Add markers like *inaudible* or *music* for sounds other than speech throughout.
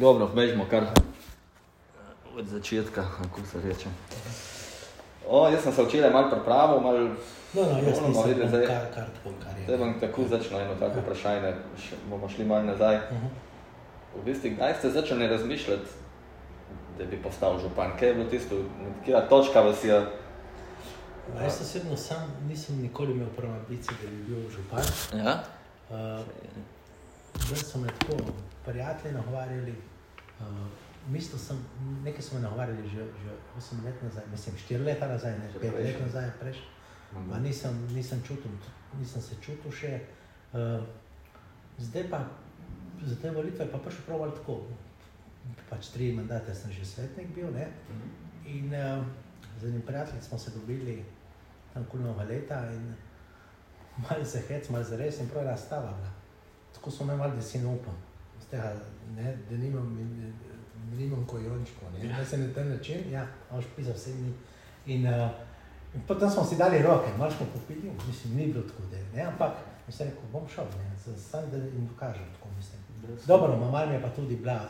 Dobro, bežimo kar od začetka, kako se reče. O, jaz sem se včeraj malo pripravil, malo... No, no, jaz Ono, nisem vidite, bom zdaj- kar, kar tako, kar je. Zdaj bom tako začel eno tako vprašanje, še, bomo šli malo nazaj. Mhm. V bistvu, kdaj ste začeli razmišljati, da bi postal župan? Kaj je bilo tisto, kjera točka vas je... Ma, Jaz osebno sam nisem nikoli imel prve ambicije, da bi bil župan. Ja? Uh, Zdaj so me tako prijatelji nagovarjali, uh, mislil sem, nekaj so me nagovarjali že, že 8 let nazaj, mislim 4 leta nazaj, ne Že 5 let nazaj, prejš. Ma nisem, nisem, čutil, nisem se čutil še. Uh, zdaj pa za te volitve pa prišel prav malo tako. Pač tri mandate sem že svetnik bil, ne? In uh, z enim prijateljem smo se dobili tam kul novega leta in malo se hec, malo za res in prav je stava bila. Tako smo me malo, da si ne upam. Tega, ne, da nimam, nimam kojončko, ne, da se na ta način, ja, imaš pisal vse dni. In, uh, in potem smo si dali roke, malo smo popili, mislim, ni bilo tako, da, ne, ampak sem rekel, bom šel, ne, sam da jim dokažem, tako mislim. Dobro, ma malo mi je pa tudi bila,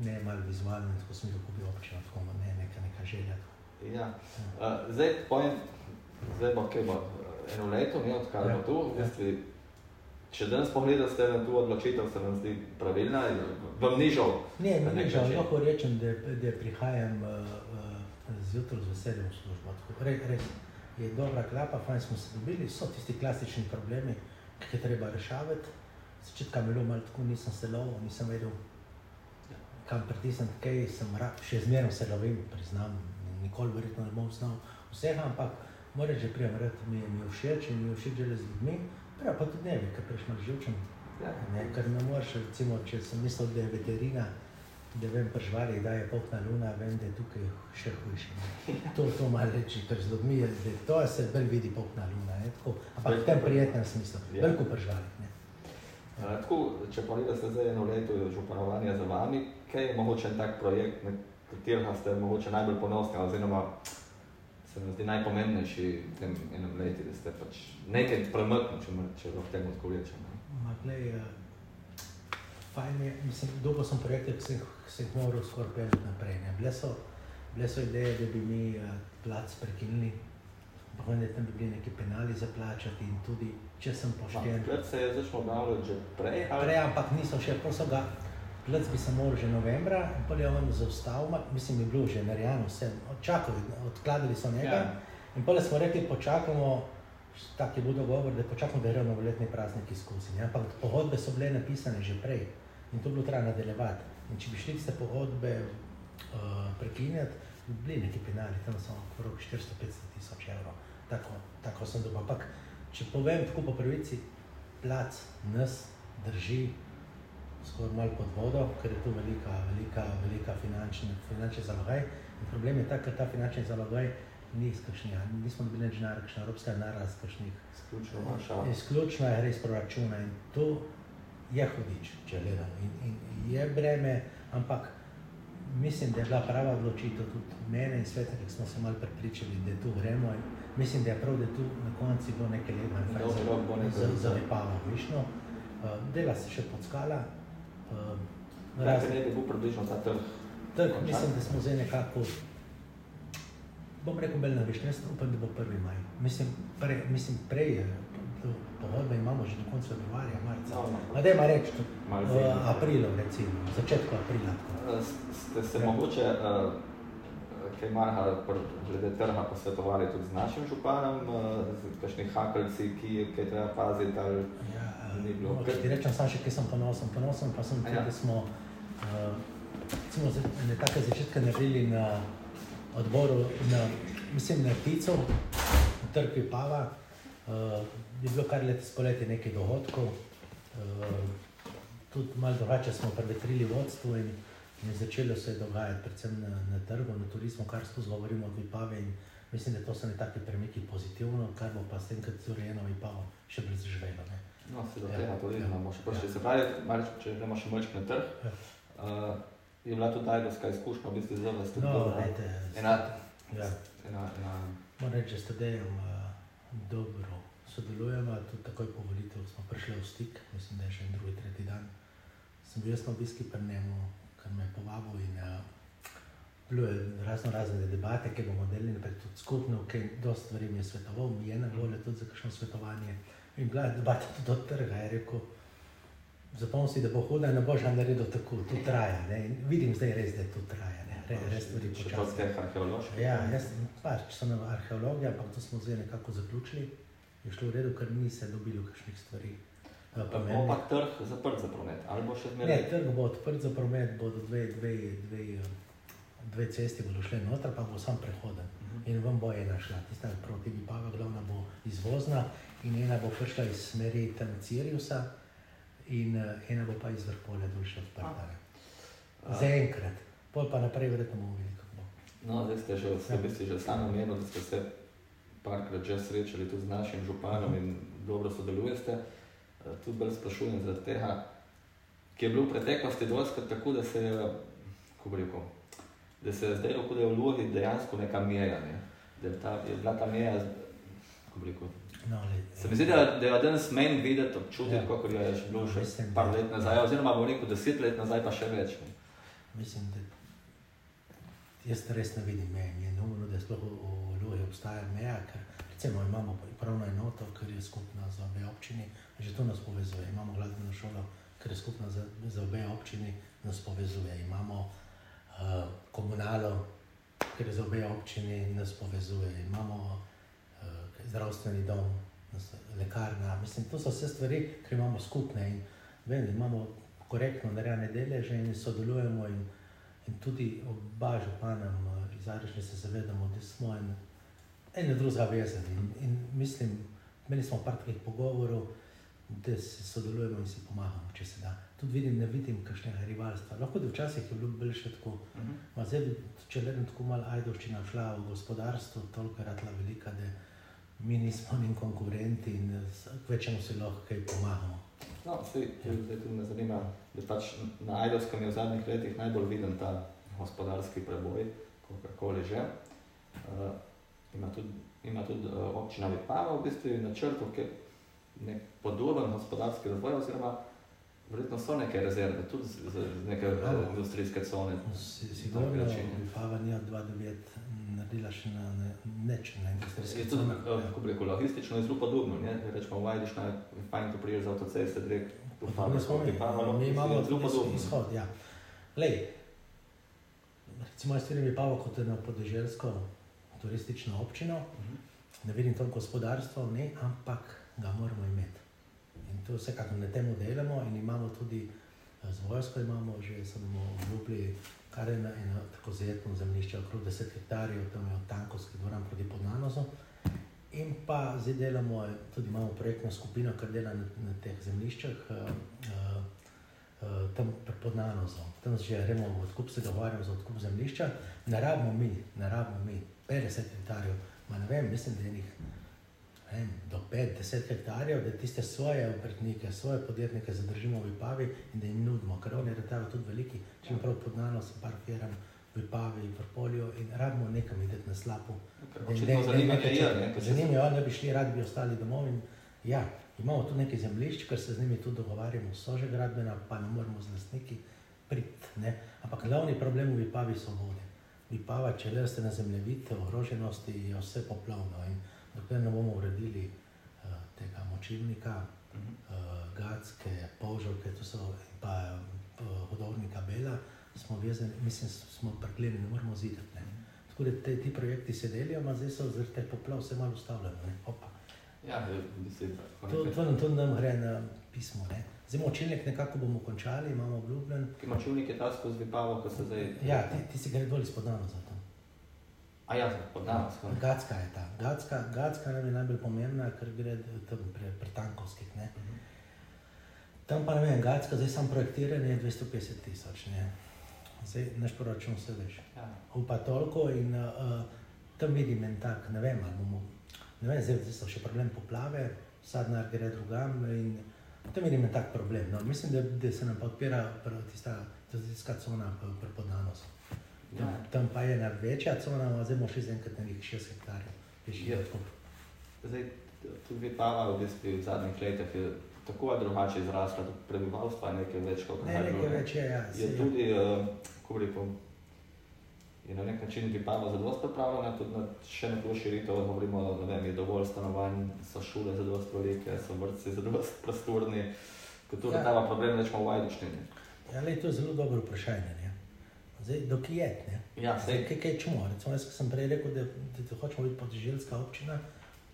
ne, malo vizualno, tako sem jo kupil občino, tako ne, neka, neka želja. Ja. Uh, zdaj, pojem, zdaj bo, kaj bo, eh, eno leto, ne, odkar Ja. bo tu, v bistvu, če danes pogledate na tu odločitev, se vam zdi pravilna, vam ni žal. Ne, mi ni žal, lahko rečem, da, da prihajam uh, uh, zjutraj z veseljem v službo. Tako, Re, res je dobra klapa, fajn smo se dobili, so tisti klasični problemi, ki jih je treba rešavati. Začetka bilo malo tako, nisem se lovil, nisem vedel, kam pritisniti, kaj sem ra, še zmerno se lovim, priznam, nikoli verjetno ne bom znal vsega, ampak moram že reči, mi je mi je všeč in mi je všeč z ljudmi, prej pa tudi ne vem, ker prejš malo živčen. Ja. Ne, ker ne moreš, recimo, če sem mislil, da je veterina, da vem pri živalih, da je polkna luna, vem, da je tukaj še hujše. ne. To, to malo reči, ker z ljudmi je, da to se bolj vidi polkna luna, ne, tako, ampak v tem prijetnem smislu, Ja. veliko pri živalih. Ne. Uh, tako, če pogledate zdaj eno leto županovanja za vami, kaj je mogoče en tak projekt, na katerega ste mogoče najbolj ponosni, oziroma se mi zdi najpomembnejši v tem enem letu, da ste pač nekaj premaknili, če, če lahko temu tako rečem. ne. Ma, glej, uh, fajn je, mislim, dolgo sem projekte, ki sem, sem jih moral skoraj peljati naprej. Ne. Bile so, bile so ideje, da bi mi uh, plac prekinili, pa vem, da tam bi bili neki penali za plačati in tudi, če sem pošten. Takrat se je začelo objavljati že prej, ali? Prej, ampak niso še, prosto ga, plec bi se moral že novembra, pol je on zaustavil, mislim, je bilo že narejeno vse, čakali, odkladali so njega. Ja. In pol smo rekli, počakamo, tak je bil dogovor, da počakamo, da grejo novoletni prazniki skozi. Ne? Ampak pogodbe so bile napisane že prej in to bi bilo treba nadaljevati. In če bi šli te pogodbe uh, prekinjati, bi bili neki penali, tam so okrog 400-500 tisoč evrov. Tako, tako sem dobil. Ampak če povem tako po pravici, plac nas drži skoraj malo pod vodo, ker je tu velika, velika, velika finančni, finančni zalogaj. In problem je ta, ker ta finančni zalogaj ni iz kakšnega, nismo dobili nič denarja, kakšna evropska denarja iz kakšnih. Izključno vaša. Izključno je res proračuna in to je hudič, če gledamo. In, in je breme, ampak mislim, da je bila prava odločitev tudi mene in svetnika, ki smo se malo prepričali, da tu gremo. In mislim, da je prav, da tu na nekaj rok bo nekaj za, za- za vipavo, višno. Uh, dela se še pod skala. Uh, Kaj ne bi bil približno ta trg? Trg, mislim, da smo zdaj nekako, bom rekel, bolj na višnju, jaz upam, da bo 1. maj. Mislim, pre, mislim prej, je, to pogodbe imamo že do konca februarja, marca. No, no. A dajmo reči, v zime. aprilu, recimo, v začetku aprila. Eh, Ste se Ja. mogoče uh, kaj marha glede trga posvetovali tudi z našim županom, uh, z kakšni hakeljci, ki je kaj treba paziti ali Ja, Ni bilo. no, ti rečem samo še, kaj sem ponosen. Ponosen pa sem tudi, ja. da smo uh, recimo, za- ene take začetke naredili na odboru, na, mislim, na Ticu, na trg Pava. Uh, je bilo kar letos poleti nekaj dogodkov. Uh, tudi malo drugače smo prevetrili vodstvo in, in začelo se je dogajati, predvsem na, na trgu, na turizmu, kar skozi govorimo od Vipave. In mislim, da to so ne taki premiki pozitivno, kar bo pa s tem, kad je urejeno Vipavo, še bolj zaživelo. no, se do Ja. tega tudi Ja. imamo še prišli. Ja. Se pravi, malo, če gremo še malček na trg, Ja. uh, je bila tudi tajdoska izkušnja, v bistvu za vas tudi No, dobra. ajde, Ena, ja. ena, ena, Moram reči, da s Tadejem uh, dobro sodelujemo, tudi takoj po volitev smo prišli v stik, mislim, da je še en drugi, tretji dan. Sem bil jaz na obiski pri njemu, ker me je povabil in uh, bilo je razno razne debate, ki bomo delili naprej tudi skupno, ki je dosta stvari mi je svetoval, mi je na voljo tudi za kakšno svetovanje. In bila je debata tudi od trga, je rekel, zapomni si, da bo huda, ne boš naredil tako, to traja. Ne? In vidim zdaj res, da to traja. Ne? Re, res stvari počasi. Ste arheološki? Ja, jaz pač sem na arheologiji, ampak to smo zdaj nekako zaključili. Je šlo v redu, ker ni se dobilo kakšnih stvari. Bo pa trg zaprt za promet, ali bo še zmeraj? Ne, trg bo odprt za promet, bodo dve, dve, dve, dve cesti bodo šle noter, pa bo sam prehoden. Uh -huh. In vam bo ena šla, tista proti Bipava, glavna bo izvozna in ena bo prišla iz smeri tam Ciriusa in ena bo pa iz vrpolja duše odprta. Zaenkrat, pol pa naprej verjetno bomo videli, kako bo. No, zdaj ste že, ja. ste že sami omenili, da ste se parkrat že srečali tudi z našim županom uh -huh. in dobro sodelujete. Tudi bolj sprašujem zaradi tega, ki je bilo v preteklosti dovolj tako, da se je, kako bi rekel, da se je zdaj lahko, da je v Ljubi dejansko neka meja. Ne? Da je, ta, je bila ta meja, kako bi rekel. No, se mi zdi, da, da je danes meni videti, občutiti, ja. kako je že bilo še mislim, par let nazaj, oziroma bo rekel deset let nazaj, pa še več. Ne? Mislim, da jaz res ne vidim meje. Je nujno, da sploh v Ljubi obstaja meja, ker recimo imamo pravno enoto, ker je skupna za obe občini, že to nas povezuje. Imamo glasbeno šolo, ker je skupna za, za obe občini, nas povezuje. Imamo uh, komunalo, ker za obe občini nas povezuje. Imamo uh, zdravstveni dom, nas, lekarna. Mislim, to so vse stvari, ki imamo skupne in vem, imamo korektno narejene deleže in sodelujemo. In, in tudi oba župana iz Arišne se zavedamo, da smo en, en drugega vezani. In, in mislim, imeli smo par takih pogovorov, da se sodelujemo in si pomagamo, če se da tudi vidim, ne vidim kakšnega rivalstva. Lahko da včasih je bilo bolj še tako. Uh mhm. -huh. Zdaj, če le tako malo ajdovščina šla v gospodarstvo, toliko ratla velika, da mi nismo njim konkurenti in kvečemu se lahko kaj pomagamo. No, sej, zdaj tudi me zanima, da pač na Ajdovskem je v zadnjih letih najbolj viden ta gospodarski preboj, kakorkoli že. Uh, ima tudi, ima tudi uh, občina Vipava v bistvu načrtov, ki je nek podoben gospodarski razvoj oziroma Verjetno so neke rezerve, tudi za neke no, industrijske cone. Sigurno Fava ni od 2-9 naredila še na neč na industrijske cone. Je tudi, kako bi rekel, logistično je zelo podobno, ne? Rečemo, v Vajdišna je fajn, to priješ za avtoceste, direkt v Fava, skopi Fava, no, mi imamo zelo podobno. Izhod, ja. Lej, recimo jaz vidim Pavo kot eno podeželsko turistično občino, uh mhm. -huh. ne vidim to gospodarstvo, ne, ampak ga moramo imeti. In to vsekakor na tem delamo, in imamo tudi eh, z vojsko, imamo že samo obljubili, kar je na eno tako zetno zemljišče, okrog 10 hektarjev, tam je od Tankovski dvoran proti Podnanozu. In pa zdaj delamo, tudi imamo projektno skupino, ki dela na, na teh zemljiščih, uh, uh, tam pod Nanozom. Tam že gremo v odkup, se dogovarjamo za odkup zemljišča. Ne rabimo mi, ne rabimo mi 50 hektarjev, ma ne vem, mislim, da je njih vem, do 5-10 hektarjev, da tiste svoje obrtnike, svoje podjetnike zadržimo v Vipavi in da jim nudimo, ker oni retajo tudi veliki, če prav podnano so par firm v Vipavi, v Polju in rabimo nekam ideti na slapu. Zanimivo je, da bi šli, radi bi ostali domov in ja, imamo tu nekaj zemljišč, ker se z njimi tudi dogovarjamo, so že gradbena, pa ne moramo z lastniki prid, ne? ampak glavni problem v Vipavi so vode. Vipava, če le ste na zemljevite, ogroženosti, je vse poplavno in dokler ne bomo uredili uh, tega močilnika, uh -huh. uh, Gatske, Požovke, to so pa uh, hodovnika Bela, smo vezani, mislim, smo preklenili, ne moramo zidati. Ne. Tako da te, ti projekti se delijo, ampak zdaj so zaradi poplav vse malo ustavljeni. Ja, to, to, to nam gre na pismo. Ne. Zdaj, močilnik nekako bomo končali, imamo obljubljen. Močilnik je ta skozi Vipavo, ko se zdaj... Ja, ti, ti si gre dol izpod nano za to. A ja, podano. Gatska je ta. Gatska, Gatska nam je najbolj pomembna, ker gre tam pri, pri tankovskih. Uh mhm. -huh. Tam pa ne vem, Gatska, zdaj sam projektiran je 250 tisoč. Zdaj naš proračun se veš. Ja. Upa toliko in uh, tam vidim en tak, ne vem, ali bomo, ne vem, zdaj, so še problem poplave, sadnar gre drugam in tam vidim en tak problem. No, mislim, da, da se nam pa odpira tista, tista cona pri podnanosti. Tam, ja. tam pa je ena večja cona, zdaj imamo še enkrat nekaj 6 hektarjev. Ja. Zdaj, tu bi pa v, bistvu v zadnjih letih tako ali drugače izrasla, tudi prebivalstvo je nekaj več kot ne, nekaj bilo, več. Je, ja, je tudi, uh, kako rekel, je na nek način Vipava zelo pripravljena, tudi na še na to širitev, govorimo, da vem, je dovolj stanovanj, so šole zelo velike, so vrtci zelo *laughs* prostorni, kot tudi ja. ta problem rečemo v Vajduštini. Ja, le, to je zelo dobro vprašanje. Ne? Zdaj, dok je, ne? Ja, Zdaj, kaj, kaj čemo? Recimo, jaz sem prej rekel, da, da, da hočemo biti podeželjska občina,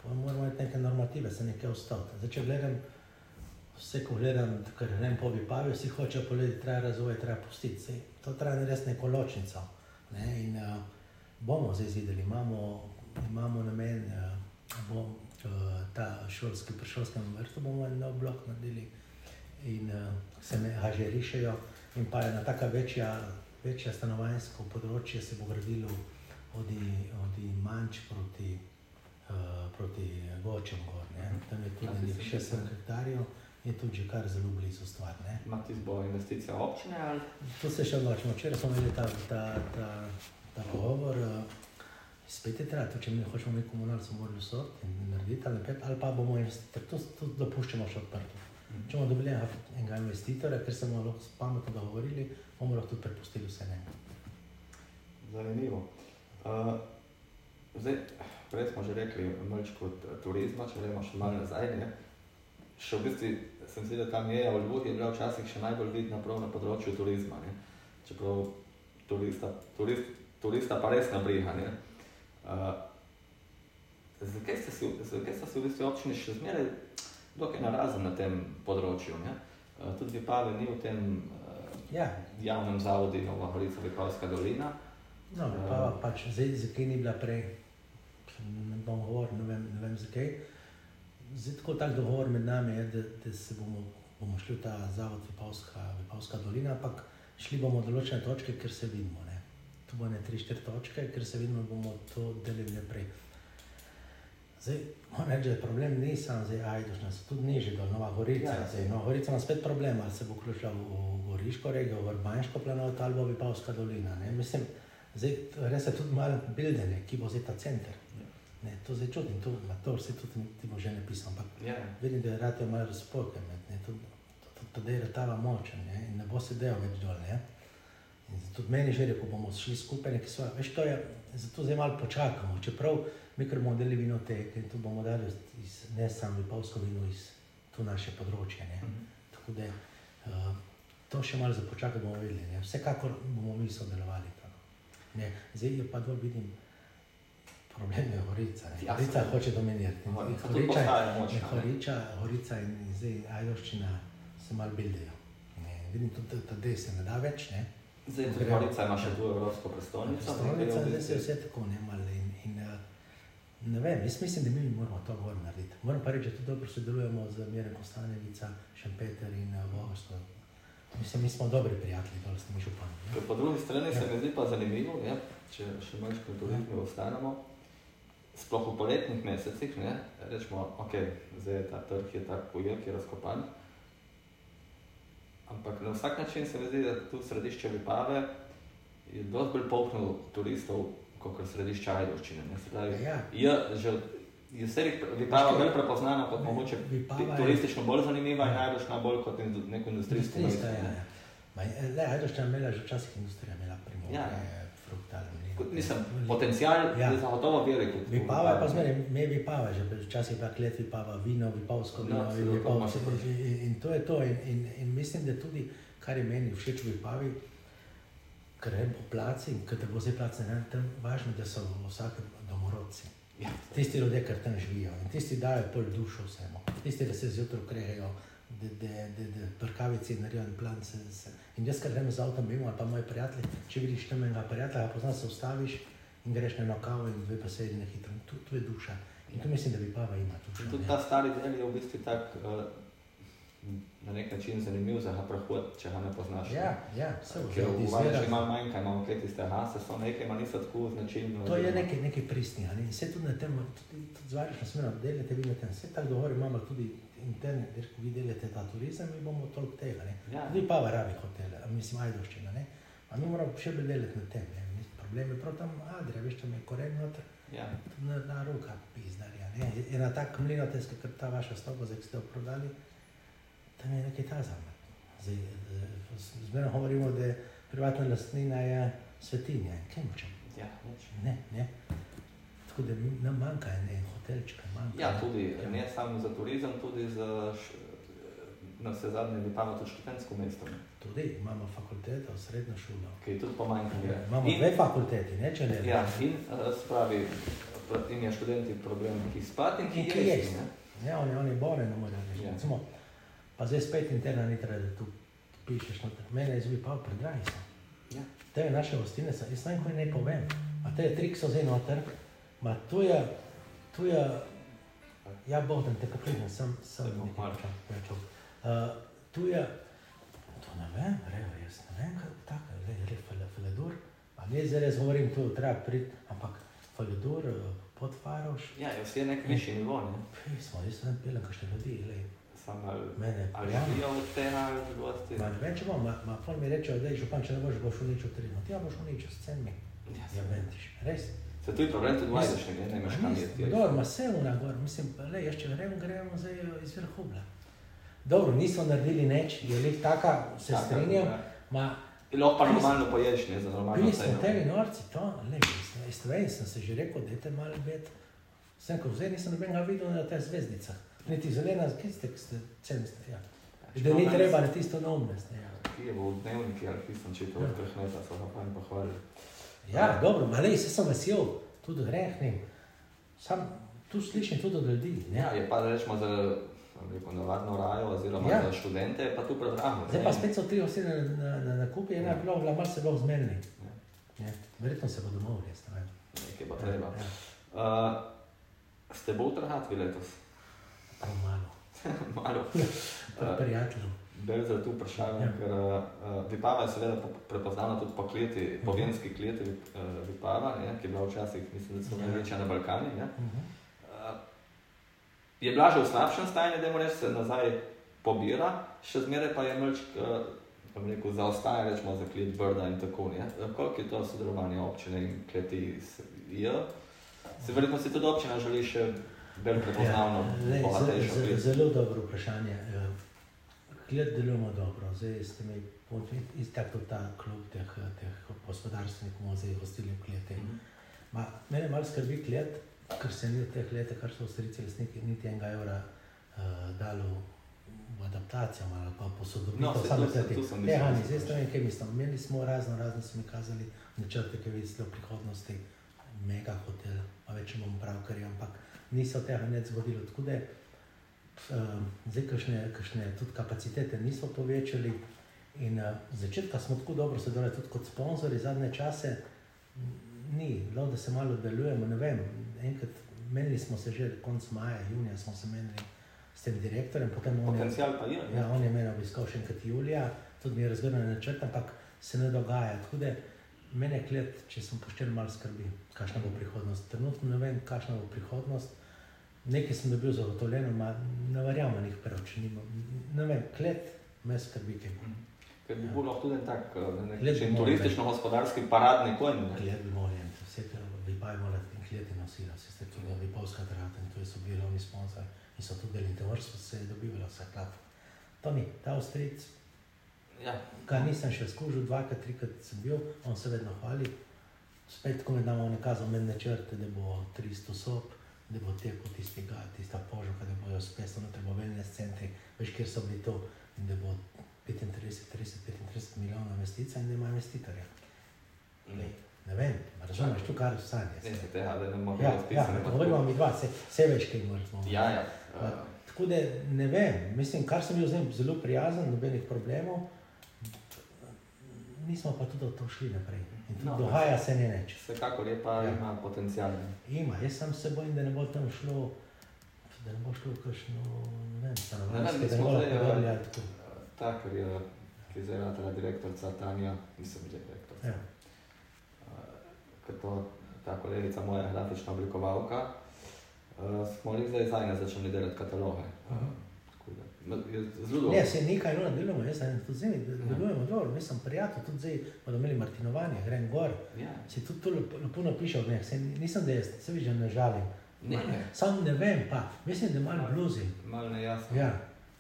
pa moramo imeti neke normative, se nekaj ostati. Zdaj, če gledam, vse, ko gledam, kar grem po Vipavi, vsi hočejo povedati, treba razvoj, treba pustiti. Zdaj, to treba narediti neko ločnico. Ne? In uh, bomo zdaj videli, imamo, imamo namen, uh, bom, uh, ta šolski, pri šolskem vrtu bomo en nov blok naredili in uh, se me že rišejo. In pa je na taka večja, večja stanovanjsko področje se bo gradilo od, od manjč proti, uh, proti Gočem gor. Ne? Tam je tudi nekaj 60 hektarjev je tudi že kar zelo blizu stvar. Imate zbo investicije občine? Ali? To se še odločimo. Včeraj smo imeli ta, ta, ta, ta pogovor. Spet je treba, če mi ne hočemo imeti komunalno, smo morali vse narediti, ali, pet, ali pa bomo investitorji, to, to dopuščamo še odprto. Mm. Če bomo dobili enega investitorja, ker se bomo lahko pametno dogovorili, bomo lahko tudi prepustili vse ne. Zanimivo. Uh, zdaj, prej smo že rekli, malo kot turizma, če gremo še malo nazaj. Ne? Še v bistvu sem se videl, da tam je, v Ljubljani je bila včasih še najbolj vidna prav na področju turizma. Ne? Čeprav turista, turist, turista pa res nabriha. Uh, zakaj ste se v bistvu občini še zmeraj dokaj narazen na tem področju? Ne? Uh, tudi Vipave ni v tem uh, ja. javnem zavodu Nova Horica, Vipavska dolina. No, Vipava uh, pač zdaj, zakaj ni bila prej, ne bom govoril, ne vem, ne vem zakaj. Zdaj, tako tak dogovor med nami je, da, da se bomo, bomo šli v ta zavod Vipavska, Vipavska dolina, ampak šli bomo v določene točke, ker se vidimo. Ne. Tu bo ne tri, štiri točke, ker se vidimo, da bomo to delili naprej. Zdaj, moram reči, da je problem ni samo zdaj Ajdošna, se tudi niže do Nova Gorica. Ja, zdaj, Nova Gorica ima spet problem, ali se bo vključila v, v Goriško regijo, v Urbansko planovto ali bo Vipavska dolina. Ne. Mislim, zdaj, res je tudi malo bildenje, ki bo zdaj ta center. Ne, to zdaj čutim, to, to vse tudi ti bo že napisal, ampak yeah. Ja. vidim, da je rado malo razpoke med, ne, to, to, to, to da je retava močen, ne, in ne bo se del več dol, ne. In tudi meni že rekel, bomo šli skupaj, nekaj svoje, veš, to je, zato zdaj malo počakamo, čeprav mi kar bomo delili vino teke in tu bomo dali iz, ne samo vipavsko vino iz tu naše področje, ne. Mm -hmm. Tako da, uh, to še malo za počakati bomo videli, ne. Vsekakor bomo mi sodelovali, tako. Ne, zdaj je pa dol vidim, problem je Horica. Horica hoče dominirati. Horica, Horica, Horica in zdaj Ajdoščina se mal bildejo. Vidim tudi, da te se ne da več. Ne. Zdaj tudi Horica ima še drugo evropsko prestolnico. Prestolnica, zdaj se vse tako ne mal. In, in, eh, ne vem, jaz mislim, da mi moramo to gor narediti. Moram pa reči, da tudi dobro sodelujemo z Mirem Kostanjevica, Šempeter in eh, Vogosto. Mislim, mi smo dobri prijatelji, dole s temi župani. Po drugi strani ja. se mi zdi pa zanimivo, ja, če še malo še turizmu ja. ostanemo sploh v poletnih mesecih, ne, rečemo, ok, zdaj je ta trg je tako ujel, ki je razkopan. Ampak na vsak način se mi zdi, da tu središče Vipave je dosti bolj polknil turistov, kot središče Ajdovščine. Ja. je že je vse Vipava bolj prepoznana kot mogoče turistično bolj zanimiva in Ajdovščina bolj kot neko industrijsko mesto. Ja, ja. Le, Ajdovščina imela že včasih industrija, imela primorje, ja. Mislim, potencial ja. je zagotovo velik. Vipava je pa zmeraj, me vipava, že včasih pa klet vipava, vino, vipavsko vino, no, vipava, in, in to je to. In, in, in mislim, da tudi, kar je meni všeč v vipavi, ker je po placi, ker te bo zdaj placi, ne, tam važno, da so vsakem domorodci. Ja. Tisti ljudje, ki tam živijo in tisti dajo pol dušo vsemu. Tisti, da se zjutraj ukrejajo, da, da, da, da prkavici naredijo en plan. Se, se. In jaz, ker grem z avtom mimo, ali pa moji prijatelji, če vidiš tam enega prijatelja, poznaš se ustaviš in greš na eno kavo in dve pa sedi na hitro. To, to je duša. In to mislim, da bi pava ima. Tudi ta stari del je v bistvu tak. Uh, Na nek način zanimiv za prehod, če ga ne poznaš. Ja, ja, vse v redu. V Vajnu še malo manjka, imamo kaj tiste hase, so nekaj, ima niso tako značilno. To je nekaj, nekaj pristnega. Ne? Vse tudi na tem, tudi, tudi zvarišno smerno delite, vidite, vse tako dogovor imamo tudi interne, ker vi delate ta turizem, mi bomo toliko tega. Ja. Vi pa varabi hotele, mislim, ajdoščina. Ne? A mi moramo še bolj delati na tem. Ne? Problem je prav tam Adria, veš, tam je koren noter. Ja. Na, na roka pizdarja. Ne? Je na tak mlinoteska, ker ta vaša stavba, zdaj ste jo prodali, tam je nekaj tazama. Zmerno govorimo, da privatna lastnina je svetinja. Kaj močem? Ja, ne, ne. Tako da nam manjka en hotelček. Manjka, ja, tudi ja. ne samo za turizem, tudi za na vse zadnje vipava tudi študentsko mesto. Ne? Tudi imamo fakulteto, srednjo šolo. Ki je tudi pomanjkanje. Ja, imamo in, dve fakulteti, ne če ne. Ja, in uh, spravi, in je študenti problem, ki spati in ki, in ki jesti. Ja, oni, oni bore ne morejo reči. Ja. Recimo, pa zdaj spet interna ni treba, da tu pišeš. No, mene je zvi pa predragi so. Ja. Te je naše ostine, jaz sem nekaj ne povem. A te je trik so zdaj noter, ma tu je, tu je, ja bohdem te kapline, sem, sem nekaj čakal. Uh, tu je, to ne vem, rejo, jaz ne vem, tako, le, le, fele, feledur, a ne zdaj res govorim tu, treba priti, ampak feledur, uh, podfaroš. Ja, jaz je nek višji nivo, ne? Pismo, jaz sem pilem kakšne ljudi, le. Samo mene, ali živijo od tega gosti? Ma ne vem, če bom, ma, ma pol mi reče, da je župan, če ne boš, boš v ničo tri. No, ti ja boš v ničo, s cenmi. Ja, ja ventiš, res. Se tu je problem tudi vajdaš, ne, ne imaš kam jeti. Dobro, ma se una gor, mislim, le, jaz če gremo, gremo zdaj iz Vrhubla. Dobro, nismo naredili neč, je lih taka, se taka, strinjam, ja. ma... Lahko pa normalno poješ, ne, za normalno Bili smo tebi norci, to, ne, mislim, sem se že rekel, dajte malo bet. Sem ko vzeli, nisem nobenega videl na te zvezdice. Niti zelena, ki ste, ki ste ceniste, ja. Da ni treba na tisto neumnost, ja. Ki je v dnevniki, ali ki sem čital, ja. od neta, so ga pa jim pohvalili. Ja, ja, dobro, malo se sem vesel, tudi grehnim. Sam tu slišim tudi od ljudi. Ne? Ja, je pa rečemo za rekel, navadno rajo, oziroma ja. za študente, pa tu predrago. Zdaj pa spet so tri osebe na, na, na kupi, ena je ja. bila, malo se bo zmenili. Ja. Verjetno se bo domov res, ne. Nekaj pa treba. Ja. Uh, ste bolj trhatvi letos? Pa malo. *laughs* malo. *laughs* Prijatelj. Bel za to vprašanje, ja. ker uh, Vipava je seveda prepoznana tudi po kleti, po mhm. venski kleti uh, Vipava, je, ki je bila včasih, mislim, da so ja. največja na Balkani. Uh -huh. uh, je bila že v slabšem stanju, da moraš se nazaj pobira, še zmeraj pa je mlč, uh, rekel, zaostaja rečemo za klet Brda in tako ne. Koliko je to sodelovanje občine in kleti je? Se verjetno si tudi občina želi še bolj prepoznavno, ja. Zelo dobro vprašanje. Klet delujemo dobro, zdaj ste mi tako ta klub teh, teh gospodarstvenikov, zdaj gostili v klete. Mm -hmm. Ma, mene malo skrbi klet, ker se ni v teh letih, kar so ustvarjalci resniki, niti enega evra uh, dalo v adaptacijo ali pa posodobitev. No, samo te ti. Ja, ni, zdaj ste vem, kaj mislim. Imeli smo razno, razno smo kazali načrte, ki vidite v prihodnosti, mega hotel, pa več imamo prav, ker je, ampak niso tega ne zgodilo. Tako da, uh, zdaj, kakšne, kakšne tudi kapacitete nismo povečali. In uh, začetka smo tako dobro sodelovali, tudi kot sponzorji zadnje čase. Ni, bilo, da se malo delujemo. Enkrat menili smo se že konec maja, junija smo se menili s tem direktorjem. Potencial pa je. Ja, on je meni obiskal še enkrat julija, tudi mi je razgrnil načrt, ampak se ne dogaja. Tako da mene klet, če sem pošten, malo skrbi, kakšna bo prihodnost. Trenutno ne vem, kakšna bo prihodnost nekaj sem dobil zagotovljeno, ne verjamem njih preveč. Ne vem, klet me skrbi. Ker bi ja. bilo tudi tak eh, turistično-gospodarski paradni konj. Klet bi moral, vse te bi pa imeli in kleti nosila, se ste tudi bi polska trata in to so bili glavni sponsor in so tudi delili te vrste, se je dobivalo vse klap. To ni, ta ostric, ja. kar nisem še skužil, dvakrat, trikrat sem bil, on se vedno hvali. Spet, ko mi damo nekazal med načrte, da bo 300 sob, da bo tekel tistega, tista požoga, da bojo spet na trgovinne centre, veš, kjer so bili to, in da bo 35, 30, 35 milijonov investicij in da ima investitorja. Mm. Ne vem, razumeš, tu kar stanje. Ne, ne, tega, da ne moremo ja, ja, govorimo mi dva, se, se veš, kaj moramo. Ja, ja. Uh. Tako da ne vem, mislim, kar sem bil z njim zelo prijazen, nobenih problemov, nismo pa tudi to šli naprej. No, dogaja se ne neč. Vsekakor je pa ja. ima potencijal. Ima, jaz sem se bojim, da ne bo tam šlo, da ne bo šlo kakšno, ne vem, stanovanjske, da ne bo lahko govorili tako. Tak, ker je, ki je zdaj ratela direktorca Tanja, nisem že direktor. Ja. Ker to, ta kolegica moja grafična oblikovalka, uh, smo li zdaj zadnje začeli delati kataloge. Uh -huh. Ne, se nekaj no, delamo, jaz sem tudi zdaj, delujemo dobro, mi smo prijatelji, tudi zdaj bodo imeli martinovanje, grem gor. Ja. Si tudi tu lepo napišel, ne, se, nisem da jaz, se vidiš, ne žalim. Ne, ne. Sam ne vem, pa mislim, da malo bluzi. Malo nejasno. Ja.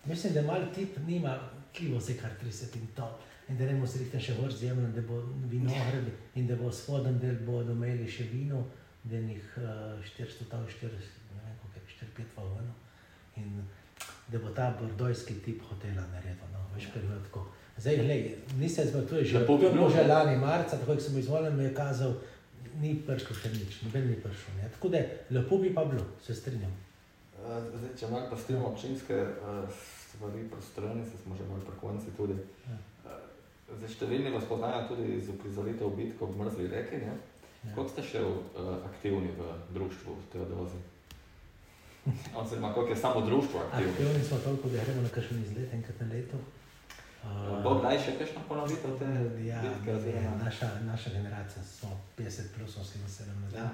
Mislim, da mal tip nima kljivo se kar 30 in to. In da ne bomo se rihten še vrst zemljo, da bo vino hrbi in da bo spodem del bodo imeli še vino, da njih uh, 400, 400, ne vem, koliko je 4-5 valo. In da bo ta bordojski tip hotela naredil, no, veš, kar je tako. Zdaj, glej, nisem je že, bilo že lani marca, tako, ko sem izvoljen, mi je kazal, ni prišlo še nič, noben ni prišel, ne. Tako da, lepo bi pa bilo, se strinjam. Zdaj, če malo postimo občinske stvari, prostorni, se smo že malo pri konci tudi. Ja. Zdaj, številni vas poznajo tudi iz uprizoritev bitkov v mrzli reki, ne. Ja. Koliko ste še aktivni v društvu Teodozi? Oziroma, koliko je samo društvo aktivno? Aktivni smo toliko, da gremo na kakšen izlet enkrat na leto. Uh, Bo kdaj še kakšno ponovitev te ja, bitke? Ja, naša, naša generacija smo 50 plus 78. Ja.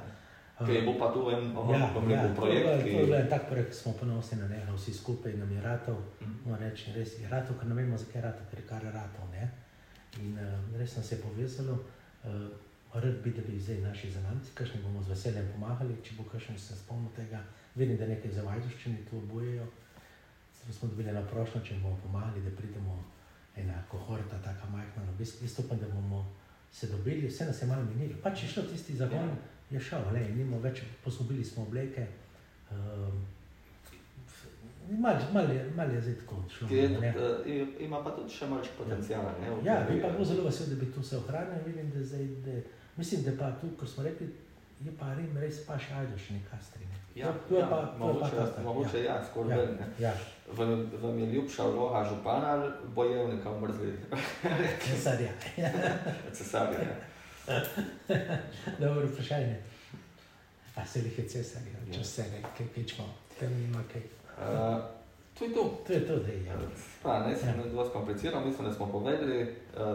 Uh, Kaj bo pa tu en ja, bom ja, rekel, projekt? To, ki- to je bil en tak projekt, smo ponosni na njega, vsi skupaj nam je ratov. Mhm. Moram reči, res je ratov, ker ne vemo, zakaj je ratov, ker je kar ratov. Ne? In uh, res nam se je povezalo. Uh, rad bi, da bi zdaj naši zanamci, kakšni bomo z veseljem pomagali, če bo kakšen se spomnil tega. Vidim, da nekaj za vajduščini tu obojejo. Zato smo dobili na prošlo, če bomo pomagali, da pridemo ena kohorta, taka majhna na obisk. Jaz upam, da bomo se dobili, vse nas je malo minilo. Pač je šel tisti zagon, je šel, le, nimo več, posubili smo obleke. Um, Mal, mal, mal je zdaj tako šlo. Ki je, ne. tudi, uh, ima pa tudi še malce potencijala. ne, Ja, bi pa eh, bil zelo vesel, da bi to se ohranil. Vidim, da zdaj, da, mislim, da pa tu, kot smo rekli, je pa Rim res pa še ajdo še nekaj strine. Ja, to je ja, pa, to je pa mogoče, ta mogoče ja, skoraj ja, ne. ja. Vam, vam je ljubša vloga župana ali bojevnika v mrzli *laughs* Cesarja. *laughs* cesarja? Ja. *laughs* Dobro vprašanje. A se jih je cesarja, če vse ne, kaj pičmo, tam nima kaj. Uh, to je to. To je to, da je. Ja. Pravi, ne sem Ja. dovolj kompliciral, mislim, da smo povedali, uh,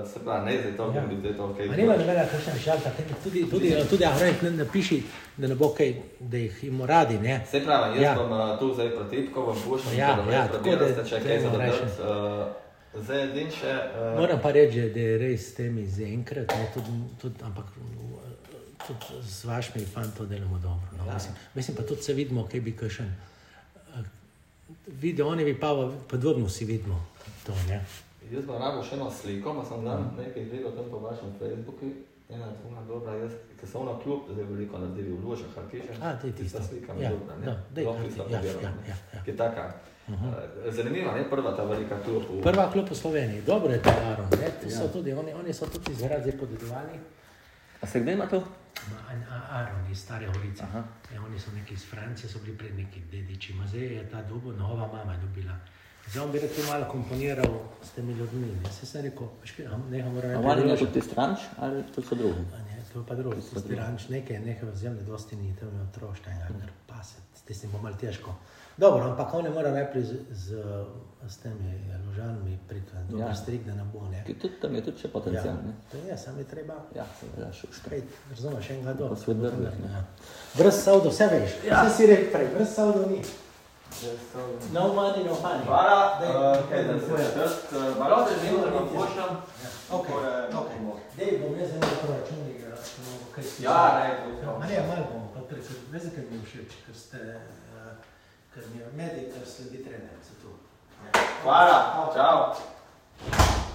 se pravi, ne zdaj to, Ja. bi zdaj to A kaj. nima nobena kakšna šalta, tudi, tudi, tudi Ahrej ne napiši, da ne bo kaj, da jih imamo radi, ne? Se pravi, jaz Ja. bom uh, tu zdaj pretipkal, vam puščam, Ja, da ja, tako da če kaj zadržati. Uh, zdaj edin še... Uh, Moram pa reči, da je res s temi zaenkrat, ne, tudi, tudi, ampak tudi z vašimi fanti to delamo dobro. No. Ja. Mislim, mislim pa tudi se vidimo, kaj bi kakšen. eh, Video, oni bi pa podobno si vidimo to. Ne? Jaz bom rabo še eno sliko, ma sem dan nekaj gledal tam po vašem Facebooku. Ena tuna dobra, jaz, ki so ona kljub, zdaj veliko naredili v Ložah, Harkišem. A, tisto. Tista slika mi Ja, dobra, ne? da, karti, isto ja, ja, ne? ja, ja. Ki je taka. Uh, zanimiva, ne prva ta velika kljub. v- Prva klub v Sloveniji, dobro je to Aron. Ne? Tu so Ja. tudi, oni, oni so tudi izgrad zdaj podedovali. A se kdaj ima to? Aron iz Stare Horice. Ja, oni so neki iz Francije, so bili pred neki dediči. Zdaj je ta doba, nova mama je dobila. Zdaj on bi rekel malo komponiral s temi ljudmi. Ne, se sem rekel, nekaj mora A oni imajo reči. tudi ti stranč ali to so drugi? Pa drugo, tisti ranč, nekaj, nekaj vzemne, dosti ni, to je otroštvo, kar pase, s tem bo malo težko. Dobro, ampak on ne mora najprej z, z, s temi ložanami priti, dober Ja. ja. strik, da ne bo, ne. Ki tudi tam je tudi še Ja, potencial, ne? to je, sam je treba Ja, seveda, še šprejt, razumeš, enega dol. Pa svet ne. Ja. Brez savdo, vse veš, ja. vse si rekel prej, brez savdo ni. No money, no honey. Hvala, Daj, uh, kaj daj, da se daj. četrt, uh, malo držim, da vam pošljam. Ok, ok. Dej, bom jaz eno proračun, da ga kaj si. Ja, ne, Ma ne, malo bom, pa prej, ker veš, zakaj mi je všeč, ker ste, uh, ker mi je medij, ker sledi trener, zato. Hvala, čau.